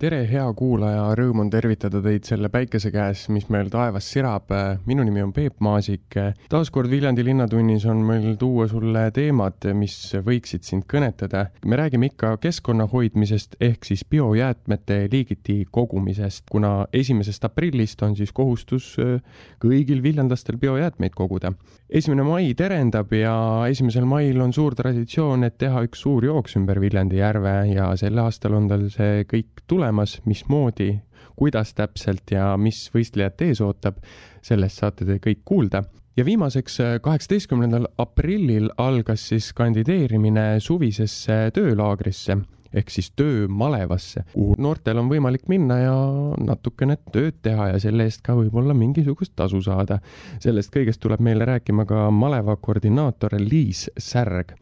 Tere, hea kuulaja, rõõm on tervitada teid selle päikese käes, mis meil taevas sirab. minu nimi on Peep Maasik. taaskord Viljandi Linnatunnis on meil tuua sulle teemad, mis võiksid sind kõnetada. me räägime ikka keskkonna hoidmisest ehk siis biojäätmete liigiti kogumisest, kuna esimesest aprillist on siis kohustus äh, kõigil viljandlastel biojäätmeid koguda. esimene mai terendab ja esimesel mail on suur traditsioon, et teha üks suur jooks ümber Viljandi järve ja sel aastal on tal see kõik tulemas tulemas, mismoodi, kuidas täpselt ja mis võistlejat ees ootab, sellest saate te kõik kuulda. ja viimaseks, kaheksateistkümnendal aprillil algas siis kandideerimine suvisesse töölaagrisse ehk siis töömalevasse, kuhu noortel on võimalik minna ja natukene tööd teha ja selle eest ka võib-olla mingisugust tasu saada. sellest kõigest tuleb meile rääkima ka maleva koordinaator Liis Särg.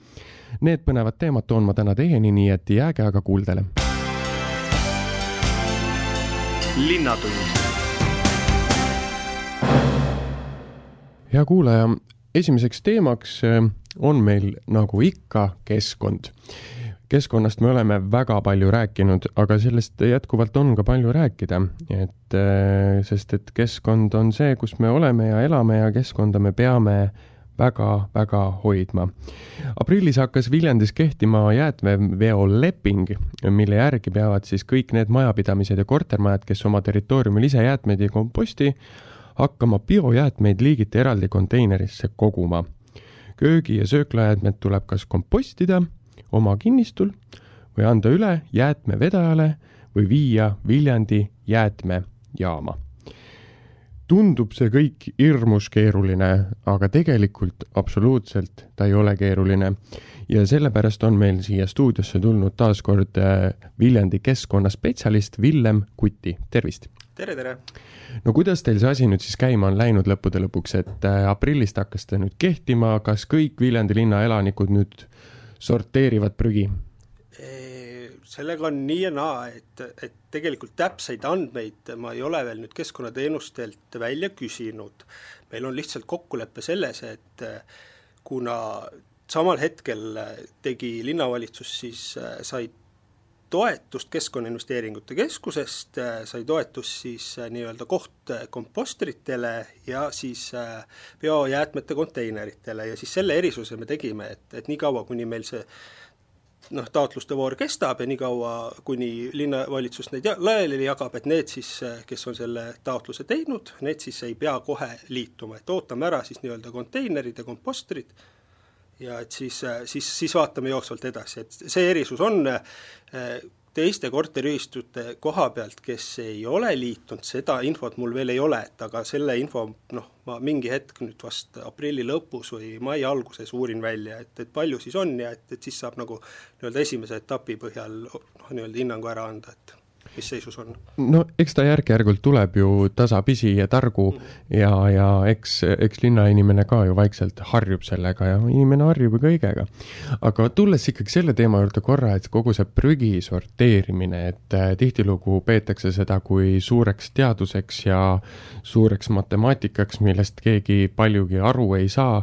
Need põnevad teemad toon ma täna teieni, nii et jääge aga kuuldele linnatund. hea kuulaja, esimeseks teemaks äh, on meil nagu ikka keskkond keskkonnast me oleme väga palju rääkinud, aga sellest jätkuvalt on ka palju rääkida, et äh, sest et keskkond on see, kus me oleme ja elame ja keskkonda me peame väga-väga hoidma. aprillis hakkas Viljandis kehtima jäätmeveoleping, mille järgi peavad siis kõik need majapidamised ja kortermajad, kes oma territooriumil ise jäätmeid ei komposti, hakkama biojäätmeid liigiti eraldi konteinerisse koguma. köögi- ja sööklajäätmed tuleb kas kompostida oma kinnistul või anda üle jäätmevedajale või viia Viljandi jäätmejaama tundub see kõik hirmus keeruline, aga tegelikult absoluutselt ta ei ole keeruline. ja sellepärast on meil siia stuudiosse tulnud taas kord äh, Viljandi keskkonnaspetsialist Villem Kuti, tervist! tere, tere! no kuidas teil see asi nüüd siis käima on läinud lõppude lõpuks, et äh, aprillist hakkas ta nüüd kehtima, kas kõik Viljandi linna elanikud nüüd sorteerivad prügi? Sellega on nii ja naa, et, et tegelikult täpseid andmeid ma ei ole veel nüüd keskkonnateenustelt välja küsinud. meil on lihtsalt kokkulepe selles, et kuna samal hetkel tegi linnavalitsus siis, sai toetust Keskkonnainvesteeringute Keskusest, sai toetust siis nii-öelda koht kompostritele ja siis biojäätmete konteineritele ja siis selle erisuse me tegime, et, et niikaua, kuni meil see noh, taotluste voor kestab ja niikaua, kuni linnavalitsus neid laiali jagab, et need siis, kes on selle taotluse teinud, need siis ei pea kohe liituma, et ootame ära siis nii-öelda konteinerid ja kompostrid ja et siis, siis, siis vaatame jooksvalt edasi, et see erisus on teiste korteriühistute koha pealt, kes ei ole liitunud, seda infot mul veel ei ole, et aga selle info noh, ma mingi hetk nüüd vast aprilli lõpus või mai alguses uurin välja, et, et palju siis on ja et, et siis saab nagu nii-öelda esimese etapi põhjal noh, nii-öelda hinnangu ära anda, et mis seisus on? no eks ta järk-järgult tuleb ju tasapisi ja targu mm. ja, ja eks, eks linnainimene ka ju vaikselt harjub sellega ja inimene harjub ju kõigega. aga tulles ikkagi selle teema juurde korra, et kogu see prügi sorteerimine, et äh, tihtilugu peetakse seda kui suureks teaduseks ja suureks matemaatikaks, millest keegi paljugi aru ei saa,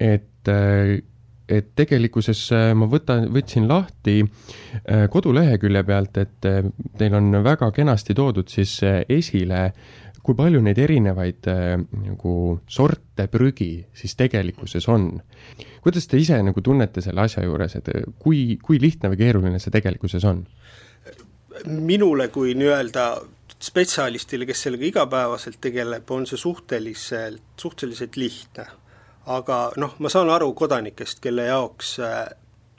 et äh, et tegelikkuses äh, ma võtan, võtsin lahti äh, kodulehekülje pealt, et äh, teil on väga kenasti toodud siis esile, kui palju neid erinevaid nagu sorte prügi siis tegelikkuses on. kuidas te ise nagu tunnete selle asja juures, et kui, kui lihtne või keeruline see tegelikkuses on? minule kui nii-öelda spetsialistile, kes sellega igapäevaselt tegeleb, on see suhteliselt, suhteliselt lihtne aga noh, ma saan aru kodanikest, kelle jaoks äh,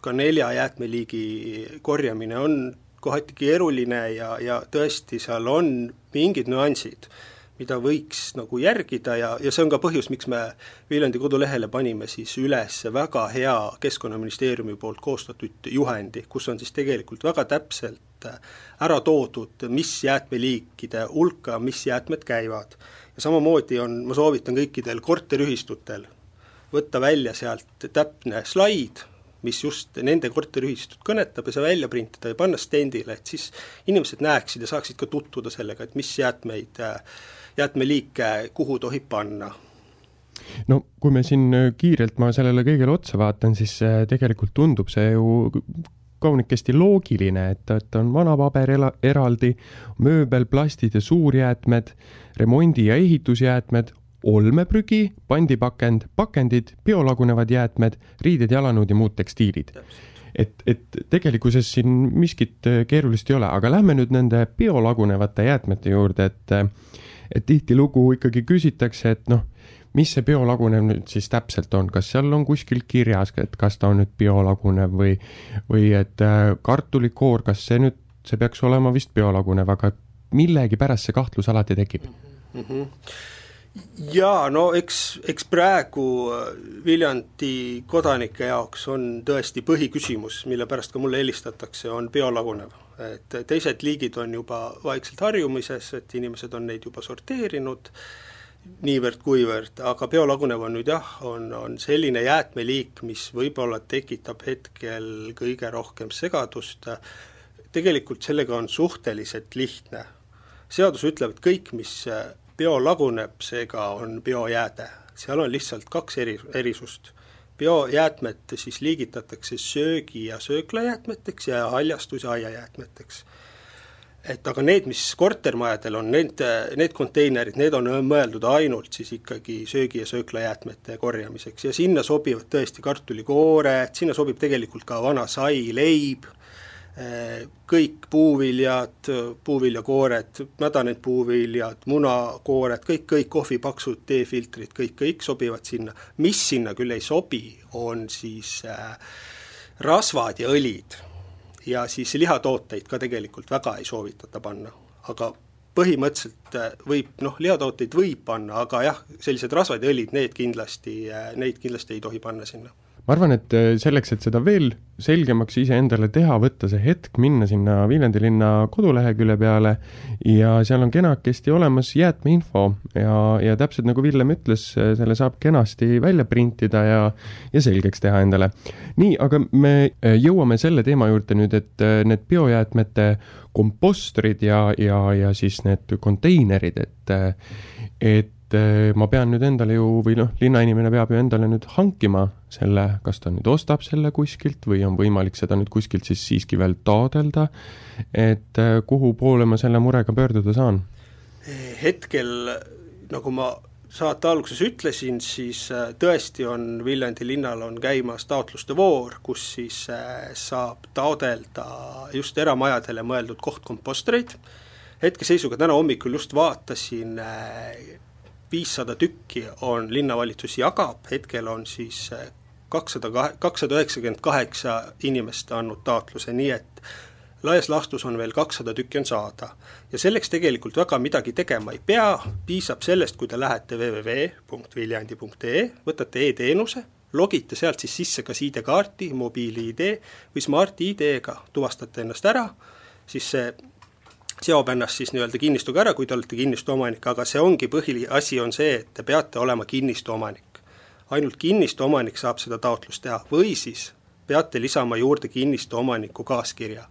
ka nelja jäätmeliigi korjamine on kohati keeruline ja, ja tõesti, seal on mingid nüansid, mida võiks nagu järgida ja, ja see on ka põhjus, miks me Viljandi kodulehele panime siis üles väga hea Keskkonnaministeeriumi poolt koostatud juhendi, kus on siis tegelikult väga täpselt äh, ära toodud, mis jäätmeliikide hulka mis jäätmed käivad. ja samamoodi on, ma soovitan kõikidel korteriühistutel võtta välja sealt täpne slaid, mis just nende korteriühistut kõnetab ja see välja printida ja panna stendile, et siis inimesed näeksid ja saaksid ka tutvuda sellega, et mis jäätmeid, jäätmeliike kuhu tohib panna. No kui me siin kiirelt ma sellele kõigele otsa vaatan, siis tegelikult tundub see ju kaunikesti loogiline, et, et on vanapaber eraldi, mööbel, plastid ja suurjäätmed, remondi- ja ehitusjäätmed, olmeprügi, pandipakend, pakendid, biolagunevad jäätmed, riided, jalanõud ja muud tekstiilid. et, et tegelikkuses siin miskit äh, keerulist ei ole, aga lähme nüüd nende biolagunevate jäätmete juurde, et et tihtilugu ikkagi küsitakse, et noh, mis see biolagunev nüüd siis täpselt on, kas seal on kuskil kirjas, et kas ta on nüüd biolagunev või, või et äh, kartulikoor, kas see nüüd, see peaks olema vist biolagunev, aga millegipärast see kahtlus alati tekib mm. -hmm jaa, no eks, eks praegu äh, Viljandi kodanike jaoks on tõesti põhiküsimus, mille pärast ka mulle helistatakse, on biolagunev. et teised liigid on juba vaikselt harjumises, et inimesed on neid juba sorteerinud niivõrd-kuivõrd, aga biolagunev on nüüd jah, on, on selline jäätmeliik, mis võib-olla tekitab hetkel kõige rohkem segadust, tegelikult sellega on suhteliselt lihtne. seadus ütleb, et kõik, mis bio laguneb, seega on biojääde. seal on lihtsalt kaks eri, erisust. biojäätmed siis liigitatakse söögi- ja sööklajäätmeteks ja haljastus- ja aiajäätmeteks. et aga need, mis kortermajadel on, need, need konteinerid, need on mõeldud ainult siis ikkagi söögi- ja sööklajäätmete korjamiseks ja sinna sobivad tõesti kartulikoored, sinna sobib tegelikult ka vana sai, leib kõik puuviljad, puuviljakoored, mädanenud puuviljad, munakoored, kõik, kõik kohvipaksud, teefiltrid, kõik, kõik sobivad sinna. mis sinna küll ei sobi, on siis äh, rasvad ja õlid. ja siis lihatooteid ka tegelikult väga ei soovitata panna, aga põhimõtteliselt äh, võib, noh, lihatooteid võib panna, aga jah, sellised rasvad ja õlid, need kindlasti, äh, neid kindlasti ei tohi panna sinna ma arvan, et äh, selleks, et seda veel selgemaks iseendale teha, võtta see hetk, minna sinna Viljandi linna kodulehekülje peale ja seal on kenakesti olemas jäätmeinfo ja, ja täpselt nagu Villem ütles, äh, selle saab kenasti välja printida ja, ja selgeks teha endale. nii, aga me äh, jõuame selle teema juurde nüüd, et need biojäätmete kompostrid ja, ja, ja siis need konteinerid, et, et et eh, ma pean nüüd endale ju, või noh, linnainimene peab ju endale nüüd hankima selle, kas ta nüüd ostab selle kuskilt või on võimalik seda nüüd kuskilt siis siiski veel taodelda, et eh, kuhu poole ma selle murega pöörduda saan? hetkel, nagu ma saate alguses ütlesin, siis eh, tõesti on Viljandi linnal on käimas taotluste voor, kus siis saab taodelda just eramajadele mõeldud kohtkompostreid, hetkeseisuga täna hommikul just vaatasin viissada tükki on linnavalitsus jagab, hetkel on siis eh, kakssada kahe, kakssada üheksakümmend kaheksa inimest andnud taotluse, nii et laias laastus on veel kakssada tükki on saada. ja selleks tegelikult väga midagi tegema ei pea, piisab sellest, kui te lähete www.viljandi.ee, võtate e-teenuse, logite sealt siis sisse kas ID-kaarti, mobiil-ID või Smart-ID-ga tuvastate ennast ära, siis see seob ennast siis nii-öelda kinnistuga ära, kui te olete kinnistu omanik, aga see ongi põhiasi, on see, et te peate olema kinnistu omanik. ainult kinnistu omanik saab seda taotlust teha. Või siis peate lisama juurde kinnistu omaniku kaaskirja.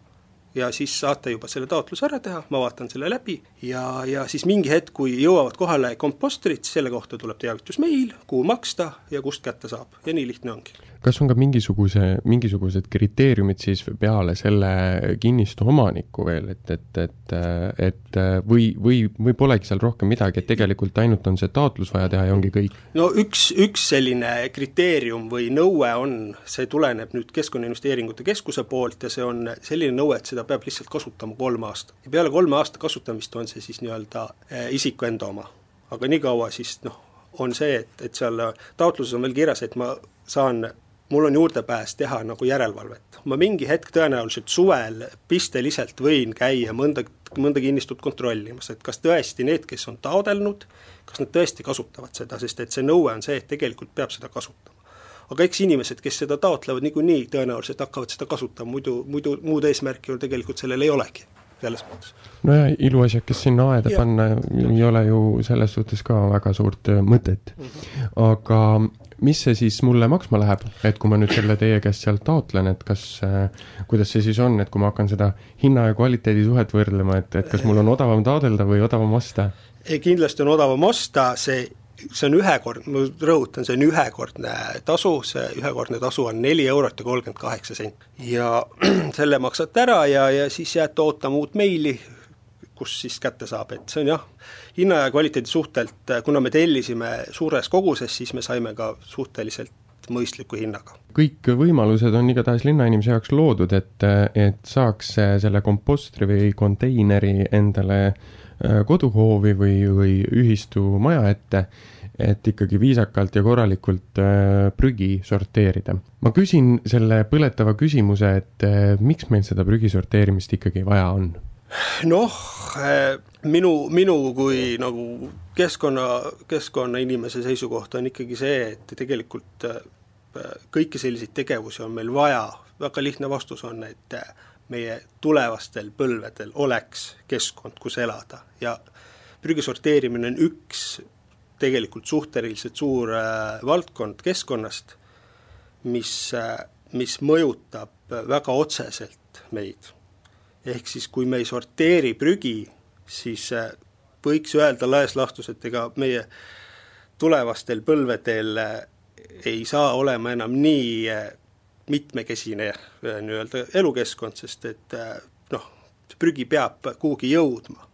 Ja siis saate juba selle taotluse ära teha, ma vaatan selle läbi. Ja, ja siis mingi hetk, kui jõuavad kohale kompostrid, selle kohta tuleb teavitusmeil, kuhu maksta ja kust kätte saab. Ja nii lihtne ongi. Kas on ka mingisuguse, mingisugused kriteeriumid siis peale selle kinnistu omaniku veel, et, et, et, et või, või, või polegi seal rohkem midagi, et tegelikult ainult on see taotlus vaja teha ja ongi kõik? no üks, üks selline kriteerium või nõue on, see tuleneb nüüd Keskkonnainvesteeringute Keskuse poolt ja see on selline nõue, et seda peab lihtsalt kasutama kolm aastat. ja peale kolme aasta kasutamist on see siis nii-öelda eh, isiku enda oma. aga niikaua siis noh, on see, et, et seal taotluses on veel kirjas, et ma saan, mul on juurdepääs teha nagu järelevalvet. ma mingi hetk tõenäoliselt suvel pisteliselt võin käia mõnda, mõnda kinnistut kontrollimas, et kas tõesti need, kes on taodelnud, kas nad tõesti kasutavad seda, sest et see nõue on see, et tegelikult peab seda kasutama aga eks inimesed, kes seda taotlevad, niikuinii tõenäoliselt hakkavad seda kasutama, muidu, muidu muud eesmärki ju tegelikult sellel ei olegi selles mõttes. nojah, iluasjakest sinna aeda ja. panna ei ole ju selles suhtes ka väga suurt äh, mõtet mm. -hmm. aga mis see siis mulle maksma läheb, et kui ma nüüd selle teie käest sealt taotlen, et kas äh,, kuidas see siis on, et kui ma hakkan seda hinna ja kvaliteedi suhet võrdlema, et, et kas mul on odavam taodelda või odavam osta? kindlasti on odavam osta, see see on ühekordne, ma rõhutan, see on ühekordne tasu, see ühekordne tasu on neli eurot ja kolmkümmend kaheksa senti. ja selle maksate ära ja, ja siis jääte ootama uut meili, kus siis kätte saab, et see on jah, hinna ja kvaliteedi suhtelt, kuna me tellisime suures koguses, siis me saime ka suhteliselt mõistliku hinnaga. kõik võimalused on igatahes linnainimese jaoks loodud, et, et saaks selle kompostri või konteineri endale koduhoovi või, või ühistu maja ette et ikkagi viisakalt ja korralikult äh, prügi sorteerida. ma küsin selle põletava küsimuse, et äh, miks meil seda prügi sorteerimist ikkagi vaja on? Noh, äh, minu, minu kui nagu keskkonna, keskkonnainimese seisukoht on ikkagi see, et tegelikult kõiki selliseid tegevusi on meil vaja, väga lihtne vastus on, et meie tulevastel põlvedel oleks keskkond, kus elada ja prügi sorteerimine on üks tegelikult suhteliselt suur äh, valdkond keskkonnast, mis, äh, mis mõjutab väga otseselt meid. Ehk siis, kui me ei sorteeri prügi, siis äh, võiks öelda laias laastus, et ega meie tulevastel põlvedel ei saa olema enam nii mitmekesine nii-öelda elukeskkond, sest et noh, see prügi peab kuhugi jõudma.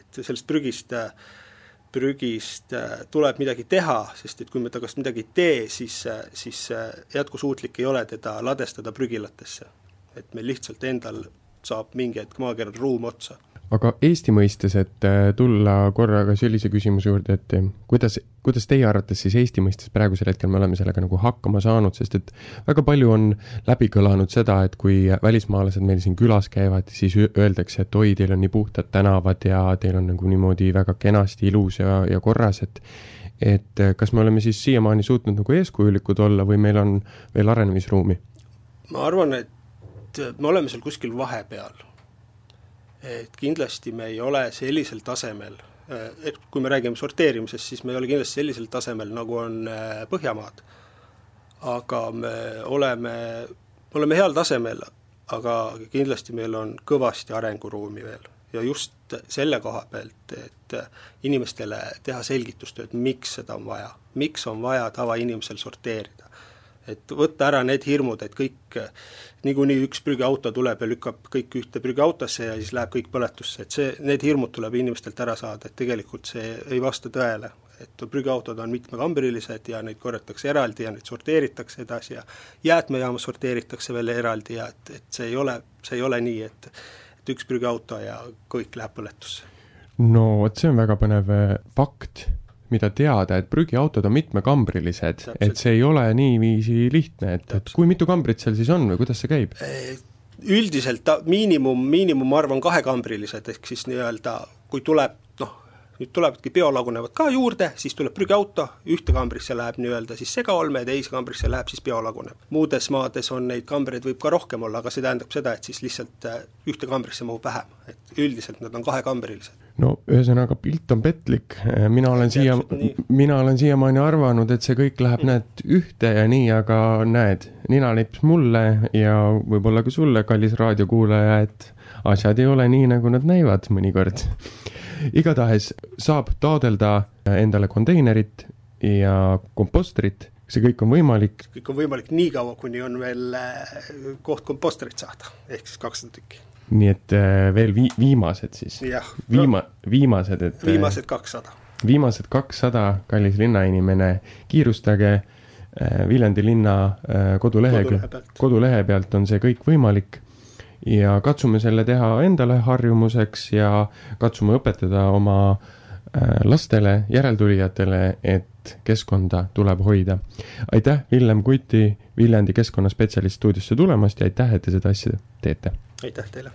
et sellest prügist äh, prügist äh, tuleb midagi teha, sest et kui me tagast midagi ei tee, siis, äh, siis äh, jätkusuutlik ei ole teda ladestada prügilatesse. et meil lihtsalt endal saab mingi hetk maakeral ruum otsa aga Eesti mõistes, et äh, tulla korraga sellise küsimuse juurde, et äh, kuidas, kuidas teie arvates siis Eesti mõistes praegusel hetkel me oleme sellega nagu hakkama saanud, sest et väga palju on läbi kõlanud seda, et kui välismaalased meil siin külas käivad, siis öeldakse, et oi, teil on nii puhtad tänavad ja teil on nagu niimoodi väga kenasti ilus ja, ja korras, et et äh, kas me oleme siis siiamaani suutnud nagu eeskujulikud olla või meil on veel arenemisruumi? ma arvan, et me oleme seal kuskil vahepeal. et kindlasti me ei ole sellisel tasemel, et kui me räägime sorteerimisest, siis me ei ole kindlasti sellisel tasemel, nagu on äh, Põhjamaad. aga me oleme, me oleme heal tasemel, aga kindlasti meil on kõvasti arenguruumi veel. ja just selle koha pealt, et inimestele teha selgitustööd, miks seda on vaja, miks on vaja tavainimesel sorteerida? et võtta ära need hirmud, et kõik, niikuinii üks prügiauto tuleb ja lükkab kõik ühte prügiautosse ja siis läheb kõik põletusse, et see, need hirmud tuleb inimestelt ära saada, et tegelikult see ei vasta tõele. et prügiautod on mitmekambrilised ja neid korjatakse eraldi ja neid sorteeritakse edasi ja jäätmejaamas sorteeritakse veel eraldi ja et, et see ei ole, see ei ole nii, et et üks prügiauto ja kõik läheb põletusse. no vot, see on väga põnev eh, fakt mida teada, et prügiautod on mitmekambrilised, et see ei ole niiviisi lihtne, et, et kui mitu kambrit seal siis on või kuidas see käib? üldiselt ta miinimum, miinimum ma arvan kahekambrilised, ehk siis nii-öelda kui tuleb noh, nüüd tulevadki biolagunevad ka juurde, siis tuleb prügiauto, ühte kambrisse läheb nii-öelda siis segaolme ja teise kambrisse läheb siis biolagunev. muudes maades on neid kambreid võib ka rohkem olla, aga see tähendab seda, et siis lihtsalt äh, ühte kambrisse mahub vähem, et üldiselt nad on kahekambrilised no ühesõnaga, pilt on petlik, mina olen siia, mina olen siiamaani arvanud, et see kõik läheb mm., näed, ühte ja nii, aga näed, ninalips mulle ja võib-olla ka sulle, kallis raadiokuulaja, et asjad ei ole nii, nagu nad näivad mõnikord. igatahes saab taodelda endale konteinerit ja kompostrit, see kõik on võimalik. kõik on võimalik nii kaua, kuni on veel eh, koht kompostrit saada, ehk siis kakssada tükki nii et äh, veel vi-, viimased siis. Viima-, viimased, et äh, viimased kakssada. viimased kakssada, kallis linnainimene, kiirustage äh,, Viljandi linna äh, kodulehe, pealt on see kõik võimalik ja katsume selle teha endale harjumuseks ja katsume õpetada oma lastele, järeltulijatele, et keskkonda tuleb hoida. aitäh, Villem Kuti, Viljandi keskkonnaspetsialist stuudiosse tulemast ja aitäh, et te seda asja teete aitäh teile!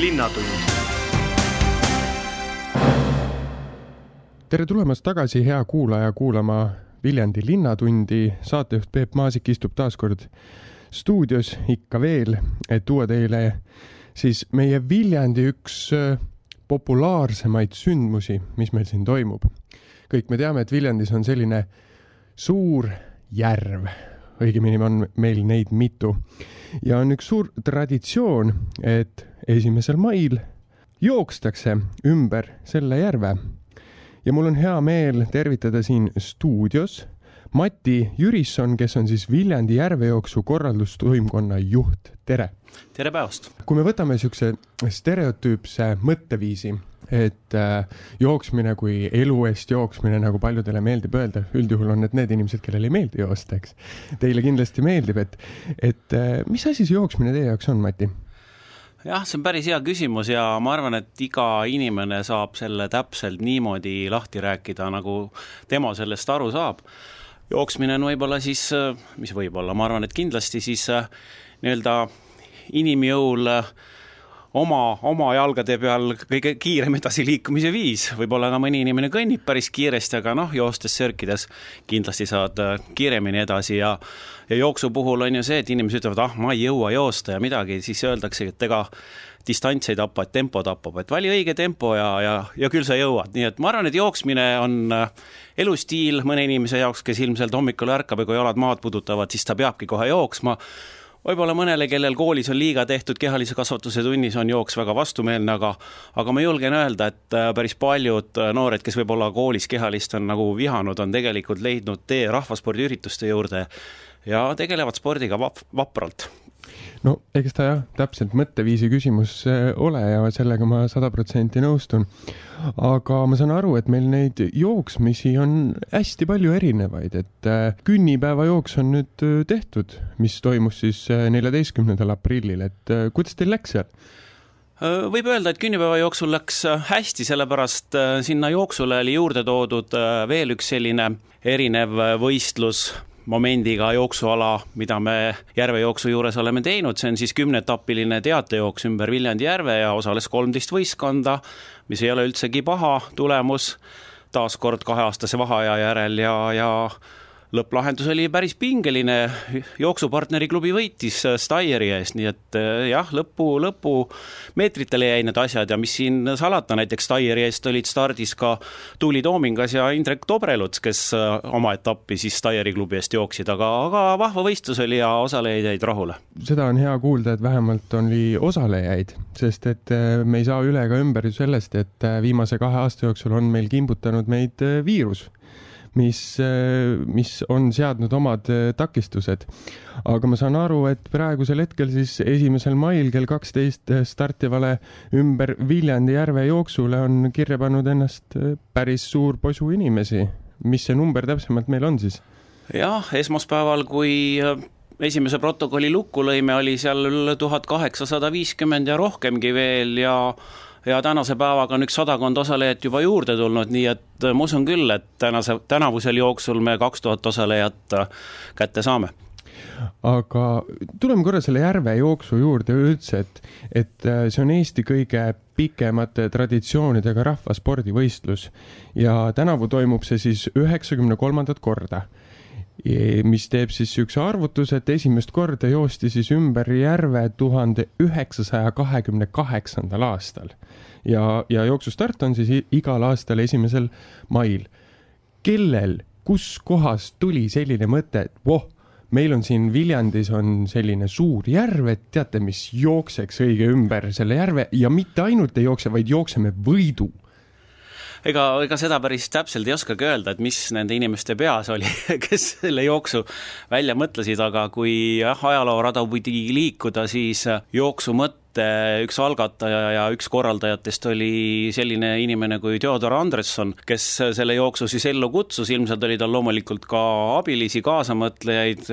linnatund tere tulemast tagasi, hea kuulaja, kuulama Viljandi Linnatundi. saatejuht Peep Maasik istub taas kord stuudios ikka veel, et tuua teile siis meie Viljandi üks äh, populaarsemaid sündmusi, mis meil siin toimub. kõik me teame, et Viljandis on selline suur järv, õigemini on meil neid mitu ja on üks suur traditsioon, et esimesel mail jookstakse ümber selle järve. ja mul on hea meel tervitada siin stuudios Mati Jürisson, kes on siis Viljandi järvejooksu korraldustoimkonna juht, tere! tere päevast! kui me võtame niisuguse stereotüüpse mõtteviisi, et äh, jooksmine kui elu eest jooksmine, nagu paljudele meeldib öelda, üldjuhul on need need inimesed, kellele ei meeldi joosta, eks. Teile kindlasti meeldib, et, et äh, mis asi see jooksmine teie jaoks on, Mati? jah, see on päris hea küsimus ja ma arvan, et iga inimene saab selle täpselt niimoodi lahti rääkida, nagu tema sellest aru saab jooksmine on võib-olla siis, mis võib-olla, ma arvan, et kindlasti siis äh, nii-öelda inimjõul äh, oma, oma jalgade peal kõige kiirem edasiliikumise viis, võib-olla ka mõni inimene kõnnib päris kiiresti, aga noh, joostes, sörkides kindlasti saad äh, kiiremini edasi ja ja jooksu puhul on ju see, et inimesed ütlevad, ah, ma ei jõua joosta ja midagi, siis öeldakse, et ega distants ei tapa, et tempo tapab, et vali õige tempo ja, ja, ja küll sa jõuad, nii et ma arvan, et jooksmine on äh, elustiil mõne inimese jaoks, kes ilmselt hommikul ärkab ja kui jalad maad pudutavad, siis ta peabki kohe jooksma võib-olla mõnele, kellel koolis on liiga tehtud kehalise kasvatuse tunnis, on jooks väga vastumeelne, aga aga ma julgen öelda, et äh, päris paljud äh, noored, kes võib-olla koolis kehalist on nagu vihanud, on tegelikult leidnud tee rahvaspordiürituste juurde ja tegelevad spordiga vap-, vapralt no eks ta jah, täpselt mõtteviisi küsimus äh, ole ja sellega ma sada protsenti nõustun. aga ma saan aru, et meil neid jooksmisi on hästi palju erinevaid, et äh, künnipäevajooks on nüüd äh, tehtud, mis toimus siis neljateistkümnendal aprillil, et kuidas teil läks seal? võib öelda, et künnipäeva jooksul läks hästi, sellepärast sinna jooksule oli juurde toodud veel üks selline erinev võistlus momendiga jooksuala, mida me järvejooksu juures oleme teinud, see on siis kümneetapiline teatejooks ümber Viljandi järve ja osales kolmteist võistkonda, mis ei ole üldsegi paha tulemus, taas kord kaheaastase vaheaja järel ja, ja lõpplahendus oli päris pingeline, jooksupartneri klubi võitis äh, Steyeri eest, nii et äh, jah, lõpu, lõpumeetritele jäi need asjad ja mis siin salata, näiteks Steyeri eest olid stardis ka Tuuli Toomingas ja Indrek Tobreluts, kes äh, oma etappi siis Steyeri klubi eest jooksid, aga, aga vahva võistlus oli ja osalejaid jäid rahule. seda on hea kuulda, et vähemalt oli osalejaid, sest et me ei saa üle ega ümber ju sellest, et viimase kahe aasta jooksul on meil kimbutanud meid viirus mis, mis on seadnud omad äh, takistused. aga ma saan aru, et praegusel hetkel siis esimesel mail kell kaksteist startivale ümber Viljandi järve jooksule on kirja pannud ennast äh, päris suur posu inimesi. mis see number täpsemalt meil on siis? jah, esmaspäeval, kui esimese protokolli lukku lõime, oli seal tuhat kaheksasada viiskümmend ja rohkemgi veel ja ja tänase päevaga on üks sadakond osalejat juba juurde tulnud, nii et äh, ma usun küll, et tänase, tänavusel jooksul me kaks tuhat osalejat äh, kätte saame. Aga tuleme korra selle järvejooksu juurde üldse, et, et äh, see on Eesti kõige pikemate traditsioonidega rahvaspordivõistlus. Ja tänavu toimub see siis üheksakümne kolmandat korda mis teeb siis niisuguse arvutuse, et esimest korda joosti siis ümber järve tuhande üheksasaja kahekümne kaheksandal aastal. ja, ja jooksustart on siis igal aastal esimesel mail. kellel, kus kohas tuli selline mõte, et voh, meil on siin Viljandis on selline suur järv, et teate, mis jookseks õige ümber selle järve ja mitte ainult ei jookse, vaid jookseme võidu ega, ega seda päris täpselt ei oskagi öelda, et mis nende inimeste peas oli, kes selle jooksu välja mõtlesid, aga kui jah, ajaloorada pidi liikuda, siis jooksu mõte et üks algataja ja üks korraldajatest oli selline inimene kui Theodor Andresson, kes selle jooksu siis ellu kutsus, ilmselt oli tal loomulikult ka abilisi, kaasamõtlejaid,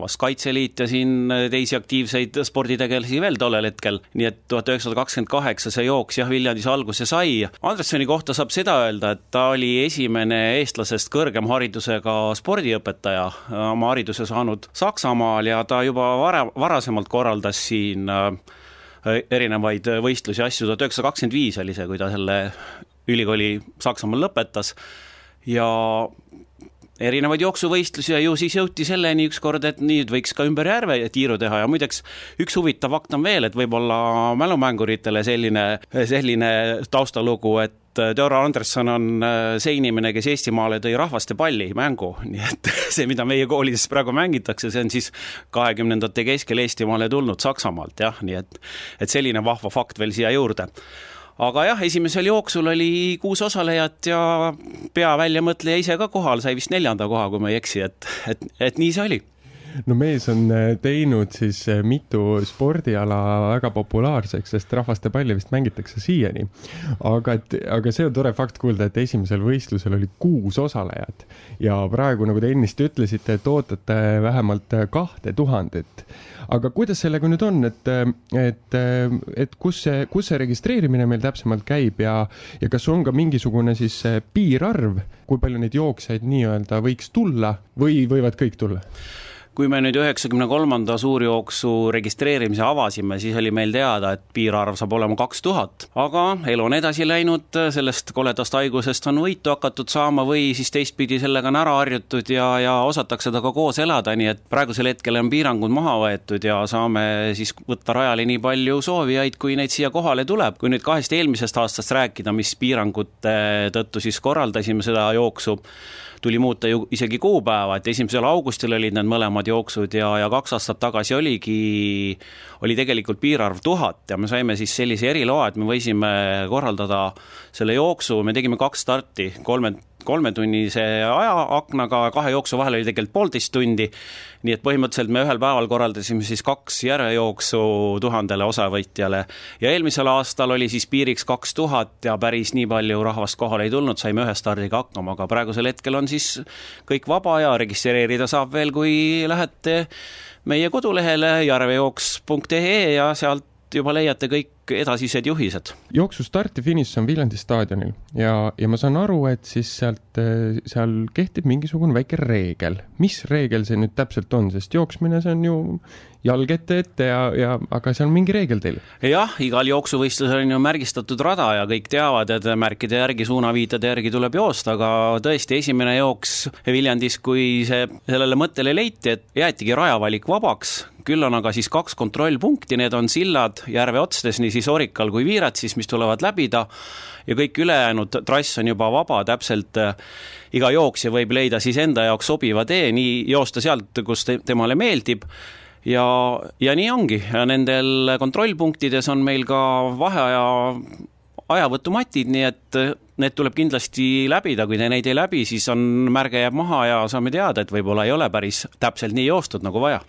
vast Kaitseliit ja siin teisi aktiivseid sporditegelasi veel tollel hetkel, nii et tuhat üheksasada kakskümmend kaheksa see jooks jah, Viljandis alguse sai. Andressoni kohta saab seda öelda, et ta oli esimene eestlasest kõrgem haridusega spordiõpetaja, oma hariduse saanud Saksamaal ja ta juba vara, varasemalt korraldas siin äh, Äh, erinevaid äh, võistlusi, asju, tuhat üheksasada kakskümmend viis oli see, kui ta selle ülikooli Saksamaal lõpetas. Ja erinevaid jooksuvõistlusi ja ju siis jõuti selleni ükskord, et nüüd võiks ka ümber järve tiiru teha. Ja muideks üks huvitav fakt on veel, et võib-olla mälumänguritele selline, selline taustalugu, et Teodor Anderson on see inimene, kes Eestimaale tõi rahvastepalli mängu, nii et see, mida meie koolides praegu mängitakse, see on siis kahekümnendate keskel Eestimaale tulnud Saksamaalt jah, nii et et selline vahva fakt veel siia juurde aga jah, esimesel jooksul oli kuus osalejat ja peaväljamõtleja ise ka kohal, sai vist neljanda koha, kui ma ei eksi, et, et, et nii see oli no mees on äh, teinud siis äh, mitu spordiala väga populaarseks, sest rahvastepalli vist mängitakse siiani. aga et, aga see on tore fakt kuulda, et esimesel võistlusel oli kuus osalejat ja praegu, nagu te ennist ütlesite, et ootate vähemalt kahte tuhandet. aga kuidas sellega nüüd on, et, et, et kus see, kus see registreerimine meil täpsemalt käib ja, ja kas on ka mingisugune siis piirarv, kui palju neid jooksjaid nii-öelda võiks tulla või võivad kõik tulla? Kui me nüüd üheksakümne kolmanda suurjooksu registreerimise avasime, siis oli meil teada, et piirarv saab olema kaks tuhat, aga elu on edasi läinud, sellest koledast haigusest on võitu hakatud saama või siis teistpidi sellega on ära harjutud ja, ja osatakse temaga koos elada, nii et praegusel hetkel on piirangud maha võetud ja saame siis võtta rajale nii palju soovijaid, kui neid siia kohale tuleb. kui nüüd kahest eelmisest aastast rääkida, mis piirangute tõttu siis korraldasime seda jooksu, tuli muuta ju isegi kuupäeva, et esimesel augustil olid need mõlemad jooksud ja, ja kaks aastat tagasi oligi, oli tegelikult piirarv tuhat ja me saime siis sellise eriloa, et me võisime korraldada selle jooksu, me tegime kaks starti, kolme kolmetunnise ajaaknaga, kahe jooksu vahel oli tegelikult poolteist tundi, nii et põhimõtteliselt me ühel päeval korraldasime siis kaks järvejooksu tuhandele osavõtjale ja eelmisel aastal oli siis piiriks kaks tuhat ja päris nii palju rahvast kohale ei tulnud, saime ühe stardiga hakkama, aga praegusel hetkel on siis kõik vaba ja registreerida saab veel, kui lähete meie kodulehele järvejooks.ee ja sealt juba leiate kõik edasised juhised. jooksu start ja finiš on Viljandi staadionil ja, ja ma saan aru, et siis sealt, seal kehtib mingisugune väike reegel. mis reegel see nüüd täpselt on, sest jooksmine, see on ju jalg ette ette ja, ja aga seal on mingi reegel teil? jah, igal jooksuvõistlusel on ju märgistatud rada ja kõik teavad, et märkide järgi, suunaviitade järgi tuleb joosta, aga tõesti, esimene jooks Viljandis, kui see, sellele mõttele leiti, et jäetigi rajavalik vabaks, küll on aga siis kaks kontrollpunkti, need on sillad järve otsades, nii siis Orikal kui Viiratsis, mis tulevad läbida ja kõik ülejäänud trass on juba vaba, täpselt äh, iga jooksja võib leida siis enda jaoks sobiva tee, nii joosta sealt, kus te, temale meeldib ja, ja nii ongi. Ja nendel kontrollpunktides on meil ka vaheaja ajavõtumatid, nii et need tuleb kindlasti läbida, kui te neid ei läbi, siis on, märge jääb maha ja saame teada, et võib-olla ei ole päris täpselt nii joostud nagu vaja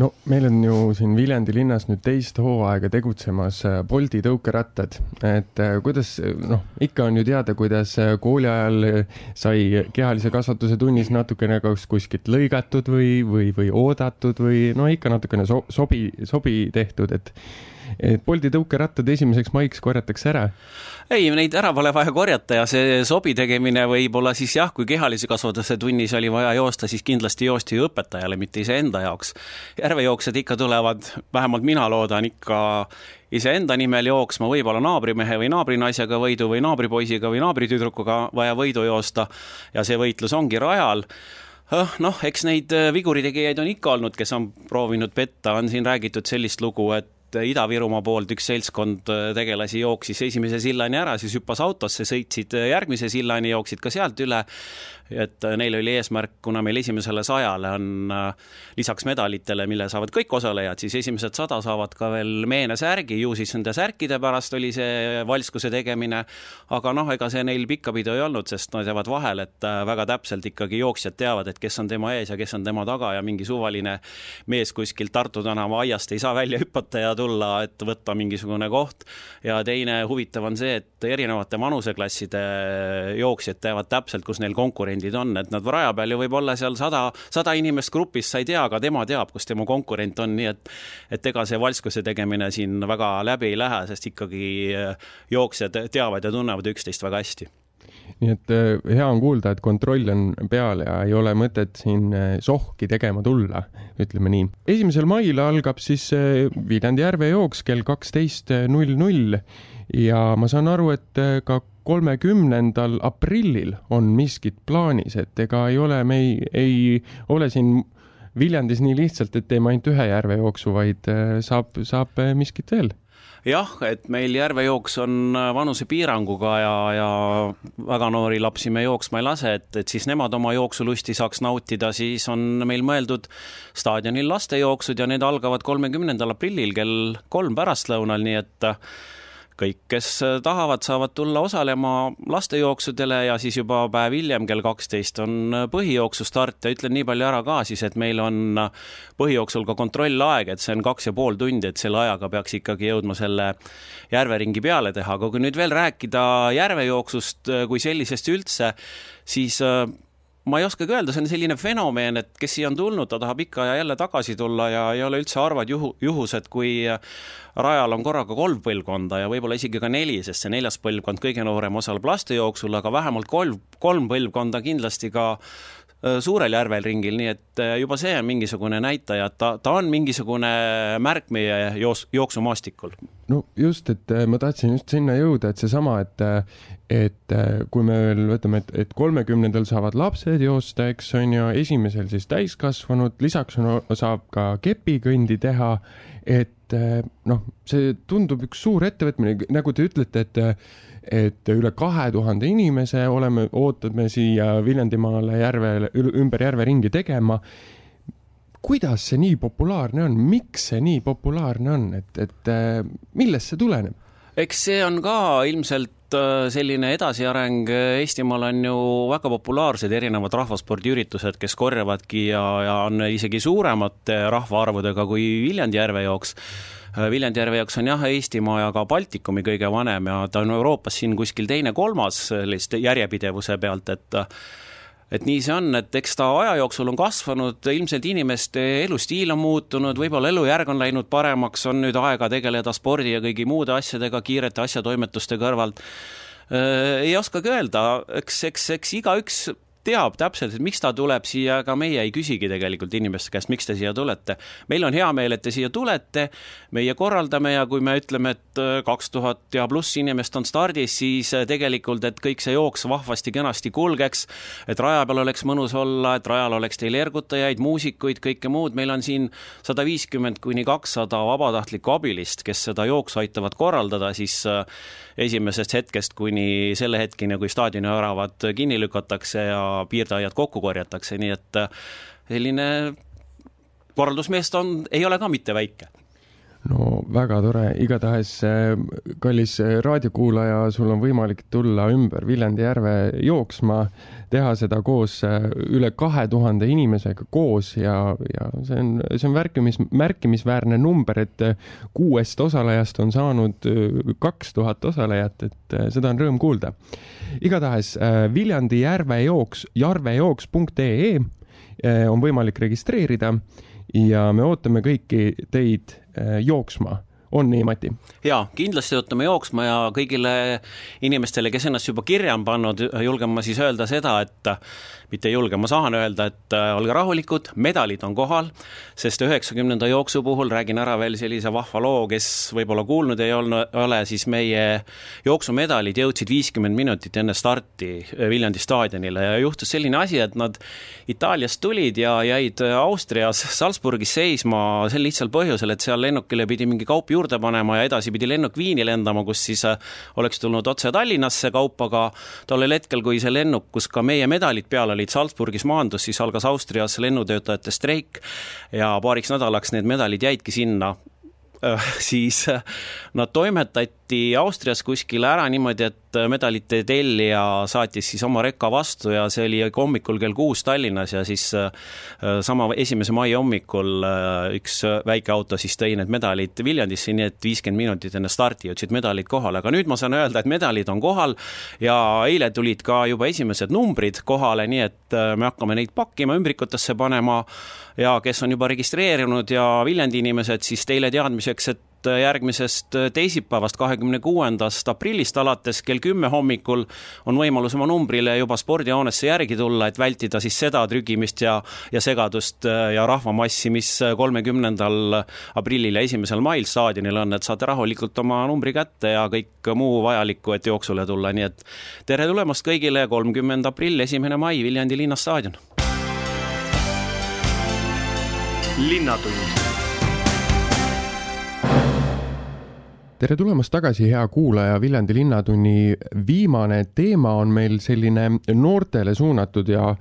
no meil on ju siin Viljandi linnas nüüd teist hooaega tegutsemas äh, Bolti tõukerattad, et äh, kuidas, noh, ikka on ju teada, kuidas äh, kooli ajal sai kehalise kasvatuse tunnis natukene kas kuskilt lõigatud või, või, või oodatud või no ikka natukene so, sobi, sobi tehtud, et et Bolti tõukerattad esimeseks maiks korjatakse ära? ei, neid ära pole vaja korjata ja see sobi tegemine võib-olla siis jah, kui kehalise kasvatuse tunnis oli vaja joosta, siis kindlasti joosti ju õpetajale, mitte iseenda jaoks. järvejooksjad ikka tulevad, vähemalt mina loodan ikka iseenda nimel jooksma, võib-olla naabrimehe või naabrinaisega võidu või naabripoisiga või naabritüdrukuga vaja võidu joosta ja see võitlus ongi rajal noh, eks neid viguritegijaid on ikka olnud, kes on proovinud petta, on siin räägitud sellist lugu, et et Ida-Virumaa poolt üks seltskond äh, tegelasi jooksis esimese sillani ära, siis hüppas autosse, sõitsid äh, järgmise sillani, jooksid ka sealt üle et äh, neil oli eesmärk, kuna meil esimesele sajale on äh, lisaks medalitele, mille saavad kõik osalejad, siis esimesed sada saavad ka veel meenesärgi, ju siis nende särkide pärast oli see valskuse tegemine, aga noh, ega see neil pikkapidu ei olnud, sest nad jäävad vahele, et äh, väga täpselt ikkagi jooksjad teavad, et kes on tema ees ja kes on tema taga ja mingi suvaline mees kuskilt Tartu tänava aiast ei saa välja hüpata ja tulla, et võtta mingisugune koht. ja teine huvitav on see, et erinevate vanuseklasside jooksjad teavad täpselt, kus neil konkurents konkurendid on, et nad raja peal ju võib olla seal sada, sada inimest grupis, sa ei tea, aga tema teab, kus tema konkurent on, nii et et ega see valskuse tegemine siin väga läbi ei lähe, sest ikkagi äh, jooksjad teavad ja tunnevad üksteist väga hästi nii et äh, hea on kuulda, et kontroll on peal ja ei ole mõtet siin äh, sohki tegema tulla, ütleme nii. esimesel mail algab siis äh, Viljandi järvejooks kell kaksteist null null ja ma saan aru, et ka kolmekümnendal aprillil on miskit plaanis, et ega ei ole, me ei, ei ole siin Viljandis nii lihtsalt, et teeme ainult ühe järvejooksu, vaid saab, saab miskit veel jah, et meil järvejooks on äh, vanusepiiranguga ja, ja väga noori lapsi me jooksma ei lase, et, et siis nemad oma jooksulusti saaks nautida, siis on meil mõeldud staadionil lastejooksud ja need algavad kolmekümnendal aprillil kell kolm pärastlõunal, nii et kõik, kes tahavad, saavad tulla osalema lastejooksudele ja siis juba päev hiljem kell kaksteist on põhijooksu start. Ja ütlen nii palju ära ka siis, et meil on põhijooksul ka kontrollaeg, et see on kaks ja pool tundi, et selle ajaga peaks ikkagi jõudma selle järveringi peale teha, aga kui nüüd veel rääkida järvejooksust kui sellisest üldse, siis ma ei oskagi öelda, see on selline fenomen, et kes siia on tulnud, ta tahab ikka ja jälle tagasi tulla ja ei ole üldse harvad juhu, juhused, kui rajal on korraga kolm põlvkonda ja võib-olla isegi ka neli, sest see neljas põlvkond, kõige noorem, osaleb lastejooksul, aga vähemalt kolm, kolm põlvkonda kindlasti ka suurel järvel ringil, nii et äh, juba see on mingisugune näitaja, et ta, ta on mingisugune märk meie joos-, jooksumaastikul. no just, et äh, ma tahtsin just sinna jõuda, et seesama, et et kui me veel võtame, et, et kolmekümnendal saavad lapsed joosta, eks on ju, esimesel siis täiskasvanud, lisaks on, saab ka kepikõndi teha, et noh, see tundub üks suur ettevõtmine, nagu te ütlete, et et üle kahe tuhande inimese oleme, ootame siia Viljandimaale järve, ümber järve ringi tegema. kuidas see nii populaarne on, miks see nii populaarne on, et, et äh, millest see tuleneb? eks see on ka ilmselt äh, selline edasiareng, Eestimaal on ju väga populaarsed erinevad rahvaspordiüritused, kes korjavadki ja, ja on isegi suuremate rahvaarvudega kui Viljandi järvejooks Äh, Viljandi järve jaoks on jah, Eestimaa ja ka Baltikumi kõige vanem ja ta on Euroopas siin kuskil teine-kolmas sellist järjepidevuse pealt, et et nii see on, et eks ta aja jooksul on kasvanud, ilmselt inimeste elustiil on muutunud, võib-olla elujärg on läinud paremaks, on nüüd aega tegeleda spordi ja kõigi muude asjadega kiirete asjatoimetuste kõrvalt. Äh, ei oskagi öelda, eks, eks, eks igaüks teab täpselt, et miks ta tuleb siia, ega meie ei küsigi tegelikult inimeste käest, miks te siia tulete. meil on hea meel, et te siia tulete, meie korraldame ja kui me ütleme, et äh, kaks tuhat ja pluss inimest on stardis, siis äh, tegelikult, et kõik see jooks vahvasti-kenasti kulgeks, et raja peal oleks mõnus olla, et rajal oleks teil ergutajaid, muusikuid, kõike muud, meil on siin sada viiskümmend kuni kakssada vabatahtlikku abilist, kes seda jooksu aitavad korraldada siis äh, esimesest hetkest kuni selle hetkeni, kui staadioni väravad kinni lükatakse ja piirdeaiad kokku korjatakse, nii et selline korraldusmeeskond ei ole ka mitte väike no väga tore, igatahes äh, kallis raadiokuulaja, sul on võimalik tulla ümber Viljandi järve jooksma, teha seda koos äh, üle kahe tuhande inimesega koos ja, ja see on, see on märkimis, märkimisväärne number, et kuuest osalejast on saanud kaks tuhat osalejat, et seda on rõõm kuulda. Igatahes äh, Viljandi järvejooks, jarvejooks.ee äh, on võimalik registreerida ja me ootame kõiki teid äh, jooksma on nii, Mati? jaa, kindlasti ootame jooksma ja kõigile inimestele, kes ennast juba kirja on pannud, julgen ma siis öelda seda, et mitte ei julge, ma saan öelda, et olge rahulikud, medalid on kohal, sest üheksakümnenda jooksu puhul räägin ära veel sellise vahva loo, kes võib-olla kuulnud ei olnud, ole, siis meie jooksumedalid jõudsid viiskümmend minutit enne starti Viljandi staadionile ja juhtus selline asi, et nad Itaaliast tulid ja jäid Austrias Salzburgis seisma sel lihtsal põhjusel, et seal lennukile pidi mingi kaup juurde panema ja edasi pidi lennuk Viini lendama, kus siis äh, oleks tulnud otse Tallinnasse kaup, aga tollel hetkel, kui see lennuk, kus ka meie medalid peal olid, Salzburgis maandus, siis algas Austrias lennutöötajate streik ja paariks nädalaks need medalid jäidki sinna. Äh, siis äh, nad toimetati Austrias kuskile ära niimoodi, et et medalite tellija saatis siis oma rekka vastu ja see oli hommikul kell kuus Tallinnas ja siis äh, sama esimese mai hommikul äh, üks väike auto siis tõi need medalid Viljandisse, nii et viiskümmend minutit enne starti jõudsid medalid kohale, aga nüüd ma saan öelda, et medalid on kohal ja eile tulid ka juba esimesed numbrid kohale, nii et äh, me hakkame neid pakkima, ümbrikutesse panema. Ja kes on juba registreerunud ja Viljandi inimesed, siis teile teadmiseks, et et järgmisest teisipäevast, kahekümne kuuendast aprillist alates kell kümme hommikul on võimalus oma numbrile juba spordihoonesse järgi tulla, et vältida siis seda trügimist ja, ja segadust ja rahvamassi, mis kolmekümnendal aprillil ja esimesel mail staadionil on, et saate rahulikult oma numbri kätte ja kõik muu vajalikku, et jooksule tulla, nii et tere tulemast kõigile, kolmkümmend aprill, esimene mai, Viljandi linnastaadion. linnatund tere tulemast tagasi, hea kuulaja, Viljandi Linnatunni viimane teema on meil selline noortele suunatud ja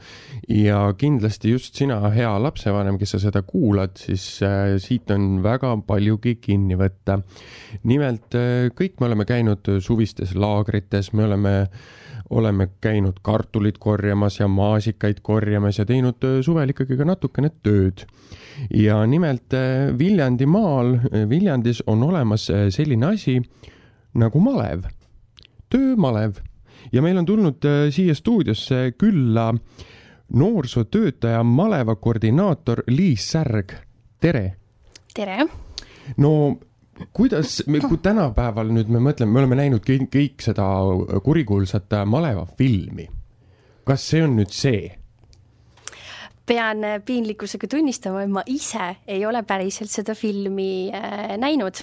ja kindlasti just sina, hea lapsevanem, kes sa seda kuulad, siis äh, siit on väga paljugi kinni võtta. nimelt äh, kõik me oleme käinud suvistes laagrites, me oleme oleme käinud kartulit korjamas ja maasikaid korjamas ja teinud äh, suvel ikkagi ka natukene tööd ja nimelt äh, Viljandimaal, äh, Viljandis on olemas selline asi nagu malev, töömalev ja meil on tulnud siia stuudiosse külla noorsootöötaja maleva koordinaator Liis Särg, tere! tere! no kuidas me, kui tänapäeval nüüd me mõtleme, me oleme näinud kõik, kõik seda kurikuulsat maleva filmi. kas see on nüüd see? pean piinlikkusega tunnistama, et ma ise ei ole päriselt seda filmi äh, näinud,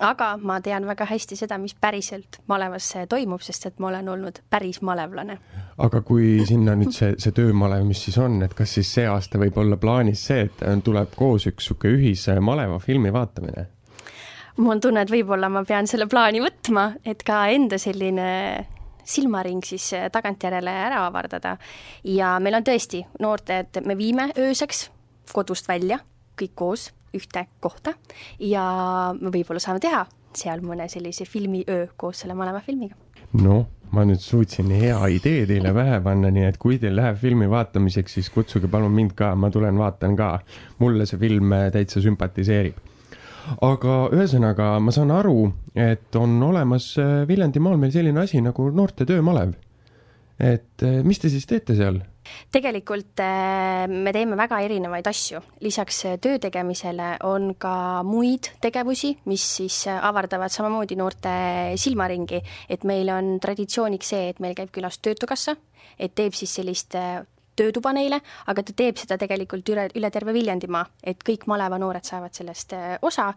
aga ma tean väga hästi seda, mis päriselt malevas toimub, sest et ma olen olnud päris malevlane. aga kui sinna nüüd see, see töömalev, mis siis on, et kas siis see aasta võib olla plaanis see, et tuleb koos üks niisugune ühise maleva filmi vaatamine? Mul on tunne, et võib-olla ma pean selle plaani võtma, et ka enda selline silmaring siis tagantjärele ära avardada. ja meil on tõesti noorte, et me viime ööseks kodust välja kõik koos ühte kohta ja me võib-olla saame teha seal mõne sellise filmiöö koos selle maleva filmiga. noh, ma nüüd suutsin hea idee teile pähe panna, nii et kui teil läheb filmi vaatamiseks, siis kutsuge palun mind ka, ma tulen vaatan ka. mulle see film täitsa sümpatiseerib aga ühesõnaga, ma saan aru, et on olemas äh, Viljandimaal meil selline asi nagu noorte töömalev. et äh, mis te siis teete seal? tegelikult äh, me teeme väga erinevaid asju, lisaks töö tegemisele on ka muid tegevusi, mis siis avardavad samamoodi noorte silmaringi, et meil on traditsiooniks see, et meil käib külas Töötukassa, et teeb siis sellist töötuba neile, aga ta teeb seda tegelikult üle, üle terve Viljandimaa, et kõik malevanoored saavad sellest äh, osa.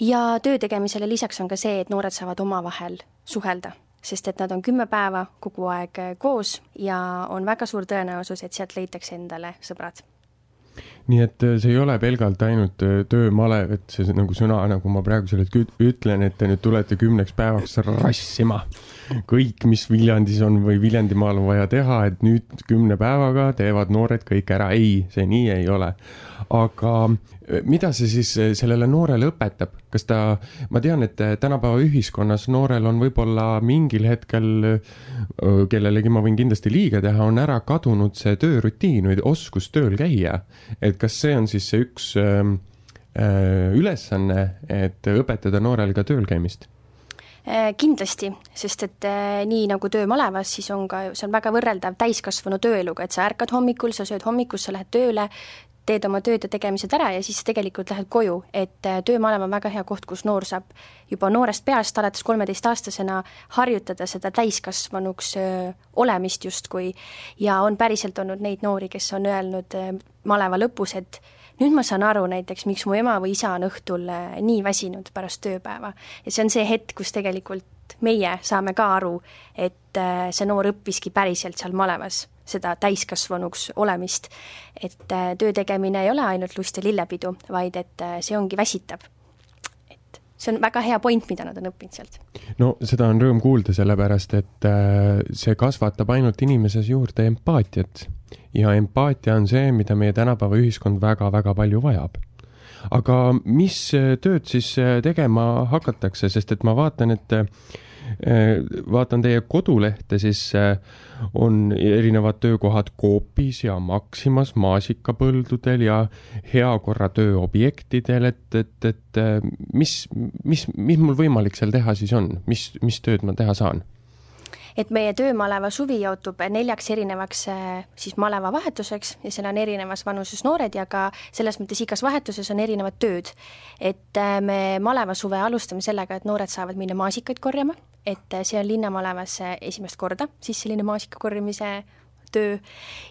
ja töö tegemisele lisaks on ka see, et noored saavad omavahel suhelda, sest et nad on kümme päeva kogu aeg äh, koos ja on väga suur tõenäosus, et sealt leitakse endale sõbrad nii et äh, see ei ole pelgalt ainult töömalev, et see nagu sõna, nagu ma praegusel hetkel ütlen, et te nüüd tulete kümneks päevaks rassima kõik, mis Viljandis on või Viljandimaal on vaja teha, et nüüd kümne päevaga teevad noored kõik ära. ei, see nii ei ole. aga eh, mida see siis eh, sellele noorele õpetab, kas ta, ma tean, et eh, tänapäeva ühiskonnas noorel on võib-olla mingil hetkel, kellelegi ma võin kindlasti liiga teha, on ära kadunud see töörutiin või oskus tööl käia. et kas see on siis see üks ülesanne, et õpetada noorel ka tööl käimist kindlasti, sest et äh, nii nagu töö malevas, siis on ka, see on väga võrreldav täiskasvanu tööeluga, et sa ärkad hommikul, sa sööd hommikus, sa lähed tööle, teed oma tööd ja tegemised ära ja siis tegelikult lähed koju, et äh, töömalev on väga hea koht, kus noor saab juba noorest peast alates kolmeteistaastasena harjutada seda täiskasvanuks olemist justkui. Ja on päriselt olnud neid noori, kes on öelnud maleva lõpus, et nüüd ma saan aru näiteks, miks mu ema või isa on õhtul äh, nii väsinud pärast tööpäeva. ja see on see hetk, kus tegelikult meie saame ka aru, et äh, see noor õppiski päriselt seal malevas seda täiskasvanuks olemist. et äh, töö tegemine ei ole ainult lust ja lillepidu, vaid et see ongi väsitav see on väga hea point, mida nad on õppinud sealt. no seda on rõõm kuulda, sellepärast et see kasvatab ainult inimeses juurde empaatiat ja empaatia on see, mida meie tänapäeva ühiskond väga-väga palju vajab. aga mis tööd siis äh, tegema hakatakse, sest et ma vaatan, et äh, vaatan teie kodulehte, siis äh, on erinevad töökohad Coopis ja Maximas, maasikapõldudel ja heakorra tööobjektidel, et, et, et mis, mis, mis mul võimalik seal teha siis on, mis, mis tööd ma teha saan? Et meie töömaleva suvi jaotub neljaks erinevaks siis malevavahetuseks ja seal on erinevas vanuses noored ja ka selles mõttes igas vahetuses on erinevad tööd. et me malevasuve alustame sellega, et noored saavad minna maasikaid korjama, et see on linnamalevas esimest korda siis selline maasika korjamise töö.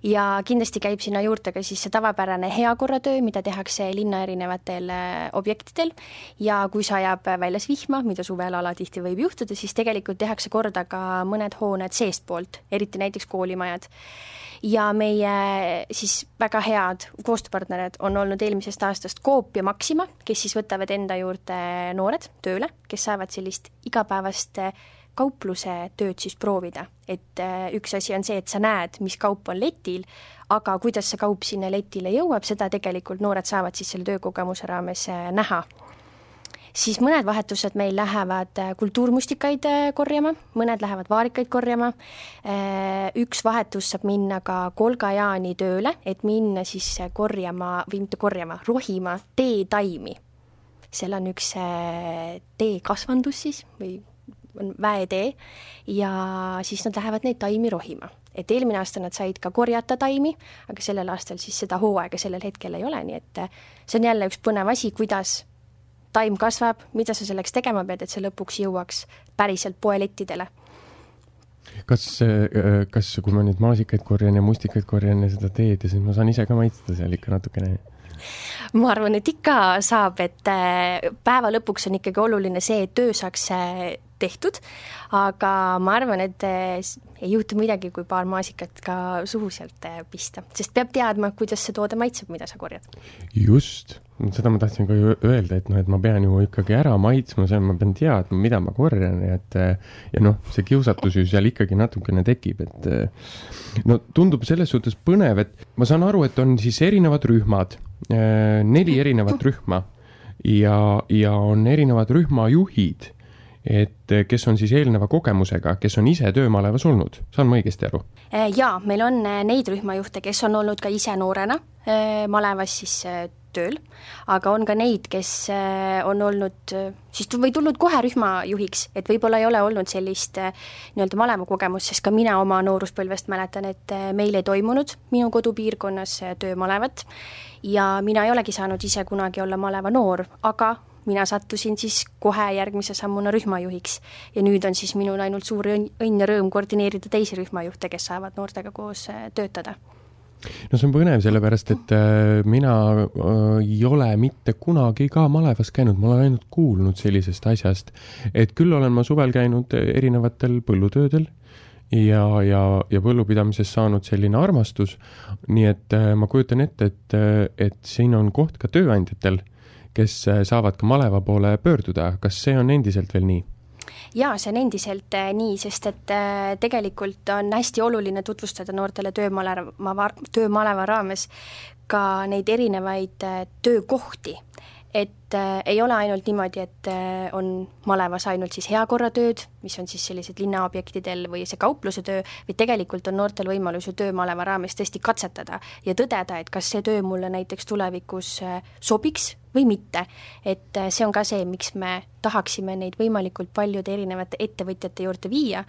Ja kindlasti käib sinna juurde ka siis see tavapärane heakorratöö, mida tehakse linna erinevatel äh, objektidel. Ja kui sajab väljas vihma, mida suvel alatihti võib juhtuda, siis tegelikult tehakse korda ka mõned hooned seestpoolt, eriti näiteks koolimajad. Ja meie siis väga head koostööpartnerid on olnud eelmisest aastast Coop ja Maxima, kes siis võtavad enda juurde noored tööle, kes saavad sellist igapäevast kaupluse tööd siis proovida, et äh, üks asi on see, et sa näed, mis kaup on letil, aga kuidas see kaup sinna letile jõuab, seda tegelikult noored saavad siis selle töökogemuse raames äh, näha. siis mõned vahetused meil lähevad äh, kultuurmustikaid korjama, mõned lähevad vaarikaid korjama, üks vahetus saab minna ka Kolga-Jaani tööle, et minna siis korjama, või mitte korjama, rohima teetaimi. Seal on üks teekasvandus siis või on väetee ja siis nad lähevad neid taimi rohima. et eelmine aasta nad said ka korjata taimi, aga sellel aastal siis seda hooaega sellel hetkel ei ole, nii et eh, see on jälle üks põnev asi, kuidas taim kasvab, mida sa selleks tegema pead, et see lõpuks jõuaks päriselt poelettidele kas, eh, kas, kui ma nüüd maasikaid korjan ja mustikaid korjan ja seda teed ja siis ma saan ise ka maitsta seal ikka natukene? ma arvan, et ikka saab, et eh, päeva lõpuks on ikkagi oluline see, et töö saaks tehtud, aga ma arvan, et eh, ei juhtu midagi, kui paar maasikat ka suhu sealt eh, pista, sest peab teadma, kuidas see toode maitseb, mida sa korjad. just, seda ma tahtsin ka ju öelda, et noh, et ma pean ju ikkagi ära maitsma, see, ma pean teadma, mida ma korjan ja et ja noh, see kiusatus ju seal ikkagi natukene tekib, et no tundub selles suhtes põnev, et ma saan aru, et on siis erinevad rühmad, neli erinevat rühma. Ja, ja on erinevad rühmajuhid et eh, kes on siis eelneva kogemusega, kes on ise töömalevas olnud, saan ma õigesti aru? Eh, jaa, meil on eh, neid rühmajuhte, kes on olnud ka ise noorena malevas siis tööl, aga on ka neid, kes on olnud siis või tulnud kohe rühmajuhiks, et võib-olla ei ole olnud sellist nii-öelda maleva kogemust, sest ka mina oma nooruspõlvest mäletan, et meil ei toimunud minu kodupiirkonnas töömalevat ja mina ei olegi saanud ise kunagi olla maleva noor, aga mina sattusin siis kohe järgmise sammuna rühmajuhiks. ja nüüd on siis minul ainult suur õnn ja rõõm koordineerida teisi rühmajuhte, kes saavad noortega koos äh, töötada no see on põnev, sellepärast et äh, mina äh, ei ole mitte kunagi ka malevas käinud, ma olen ainult kuulnud sellisest asjast. et küll olen ma suvel käinud erinevatel põllutöödel ja, ja, ja põllupidamises saanud selline armastus. nii et ma kujutan ette, et, et siin on koht ka tööandjatel kes äh, saavad ka maleva poole pöörduda, kas see on endiselt veel nii? jaa, see on endiselt äh, nii, sest et äh, tegelikult on hästi oluline tutvustada noortele töömaleva, töömaleva raames ka neid erinevaid töökohti et äh, ei ole ainult niimoodi, et äh, on malevas ainult siis heakorratööd, mis on siis sellised linnaobjektidel või see kaupluse töö, vaid tegelikult on noortel võimalus ju töömaleva raames tõesti katsetada ja tõdeda, et kas see töö mulle näiteks tulevikus äh, sobiks või mitte. et äh, see on ka see, miks me tahaksime neid võimalikult paljude erinevate ettevõtjate juurde viia,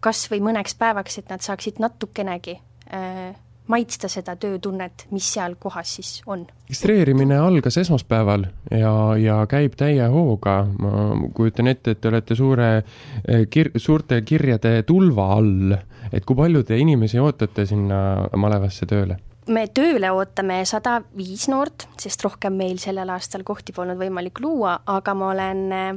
kas või mõneks päevaks, et nad saaksid natukenegi äh, maitsta seda töötunnet, mis seal kohas siis on. registreerimine algas esmaspäeval ja, ja käib täie hooga, ma kujutan ette, et te olete suure eh, kir-, suurte kirjade tulva all, et kui palju te inimesi ootate sinna malevasse tööle? Me tööle ootame sada viis noort, sest rohkem meil sellel aastal kohti polnud võimalik luua, aga ma olen eh,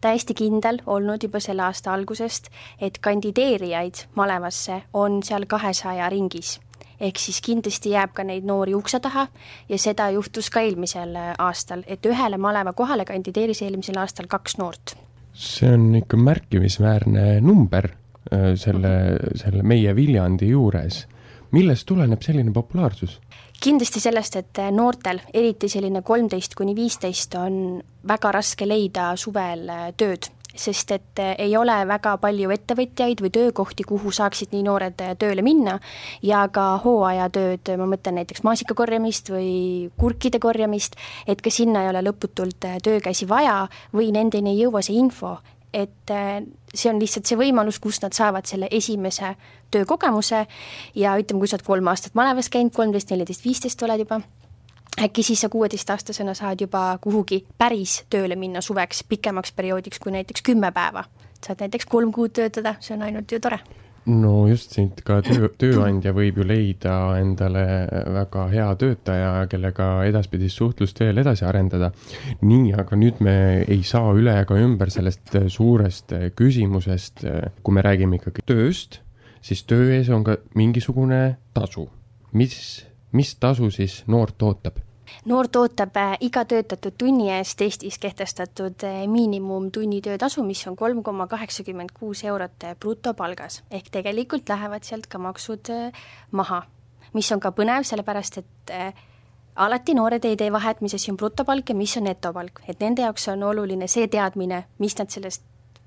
täiesti kindel olnud juba selle aasta algusest, et kandideerijaid malevasse on seal kahesaja ringis ehk siis kindlasti jääb ka neid noori ukse taha ja seda juhtus ka eelmisel äh, aastal, et ühele maleva kohale kandideeris eelmisel aastal kaks noort. see on ikka märkimisväärne number äh, selle, selle meie Viljandi juures. Millest tuleneb selline populaarsus? kindlasti sellest, et äh, noortel, eriti selline kolmteist kuni viisteist, on väga raske leida suvel tööd sest et eh, ei ole väga palju ettevõtjaid või töökohti, kuhu saaksid nii noored tööle minna ja ka hooajatööd, ma mõtlen näiteks maasika korjamist või kurkide korjamist, et ka sinna ei ole lõputult töökäsi vaja või nendeni ei jõua see info, et äh, see on lihtsalt see võimalus, kus nad saavad selle esimese töökogemuse ja ütleme, kui sa oled kolm aastat malevas käinud, kolmteist, neliteist, viisteist oled juba, äkki siis sa kuueteistaastasena saad juba kuhugi päris tööle minna suveks pikemaks perioodiks kui näiteks kümme päeva. saad näiteks kolm kuud töötada, see on ainult ju tore no just siit ka töö, tööandja võib ju leida endale väga hea töötaja, kellega edaspidist suhtlust veel edasi arendada. nii, aga nüüd me ei saa üle ega ümber sellest suurest küsimusest, kui me räägime ikkagi tööst, siis töö ees on ka mingisugune tasu. mis, mis tasu siis noort ootab? Noort ootab äh, iga töötatud tunni eest Eestis kehtestatud äh, miinimumtunni töötasu, mis on kolm koma kaheksakümmend kuus eurot äh, brutopalgas. ehk tegelikult lähevad sealt ka maksud maha, mis on ka põnev, sellepärast et alati noored ei tee vahet, mis asi on brutopalk ja mis on netopalk, et nende jaoks on oluline see teadmine, mis nad sellest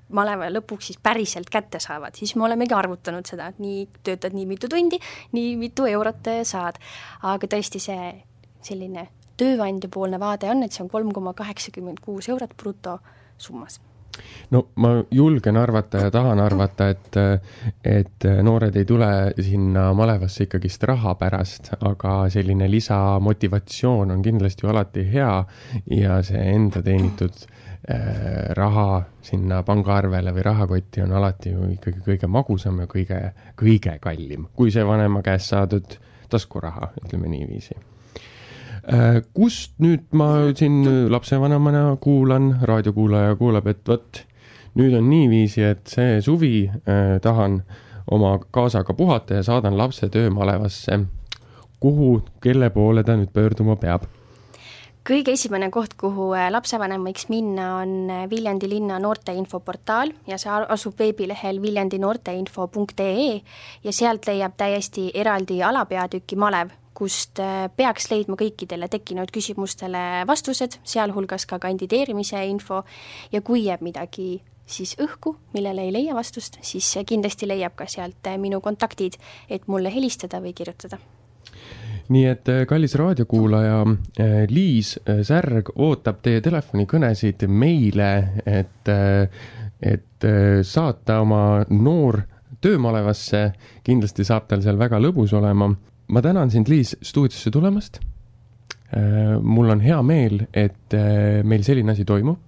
maleva lõpuks siis päriselt kätte saavad, siis me olemegi arvutanud seda, et nii töötad nii mitu tundi, nii mitu eurot saad. aga tõesti, see selline tööandjapoolne vaade on, et see on kolm koma kaheksakümmend kuus eurot brutosummas no ma julgen arvata ja tahan arvata, et, et noored ei tule sinna malevasse ikkagist raha pärast, aga selline lisamotivatsioon on kindlasti ju alati hea ja see enda teenitud äh, raha sinna pangaarvele või rahakotti on alati ju ikkagi kõige magusam ja kõige, kõige kallim, kui see vanema käest saadud taskuraha, ütleme niiviisi kust nüüd ma siin lapsevanemana kuulan, raadiokuulaja kuulab, et vot nüüd on niiviisi, et see suvi äh, tahan oma kaasaga puhata ja saadan lapse töömalevasse. kuhu, kelle poole ta nüüd pöörduma peab? kõige esimene koht, kuhu äh, lapsevanem võiks minna, on äh, Viljandi linna noorteinfoportaal ja see asub veebilehel viljandinoorteinfo.ee ja sealt leiab täiesti eraldi alapeatüki malev, kust äh, peaks leidma kõikidele tekkinud küsimustele vastused, sealhulgas ka kandideerimise info. Ja kui jääb midagi siis õhku, millele ei leia vastust, siis kindlasti leiab ka sealt äh, minu kontaktid, et mulle helistada või kirjutada. Nii et äh, kallis raadiokuulaja, Liis Särg ootab teie telefonikõnesid meile, et, et saata oma noor töömalevasse, kindlasti saab tal seal väga lõbus olema ma tänan sind, Liis, stuudiosse tulemast. Äh, mul on hea meel, et äh, meil selline asi toimub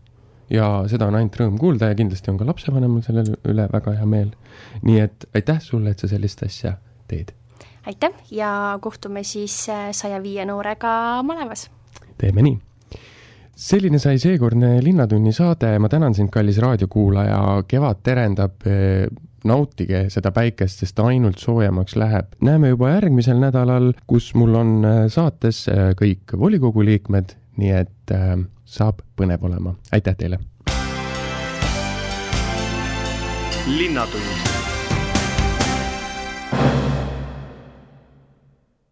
ja seda on ainult rõõm kuulda ja kindlasti on ka lapsevanemal selle üle väga hea meel. nii et aitäh sulle, et sa sellist asja teed. aitäh ja kohtume siis äh, saja viie noorega malevas. teeme nii selline sai seekordne Linnatunni saade, ma tänan sind, kallis raadiokuulaja, kevad terendab nautige seda päikest, sest ainult soojemaks läheb. näeme juba järgmisel nädalal, kus mul on äh, saates äh, kõik volikogu liikmed, nii et äh, saab põnev olema. aitäh teile! linnatund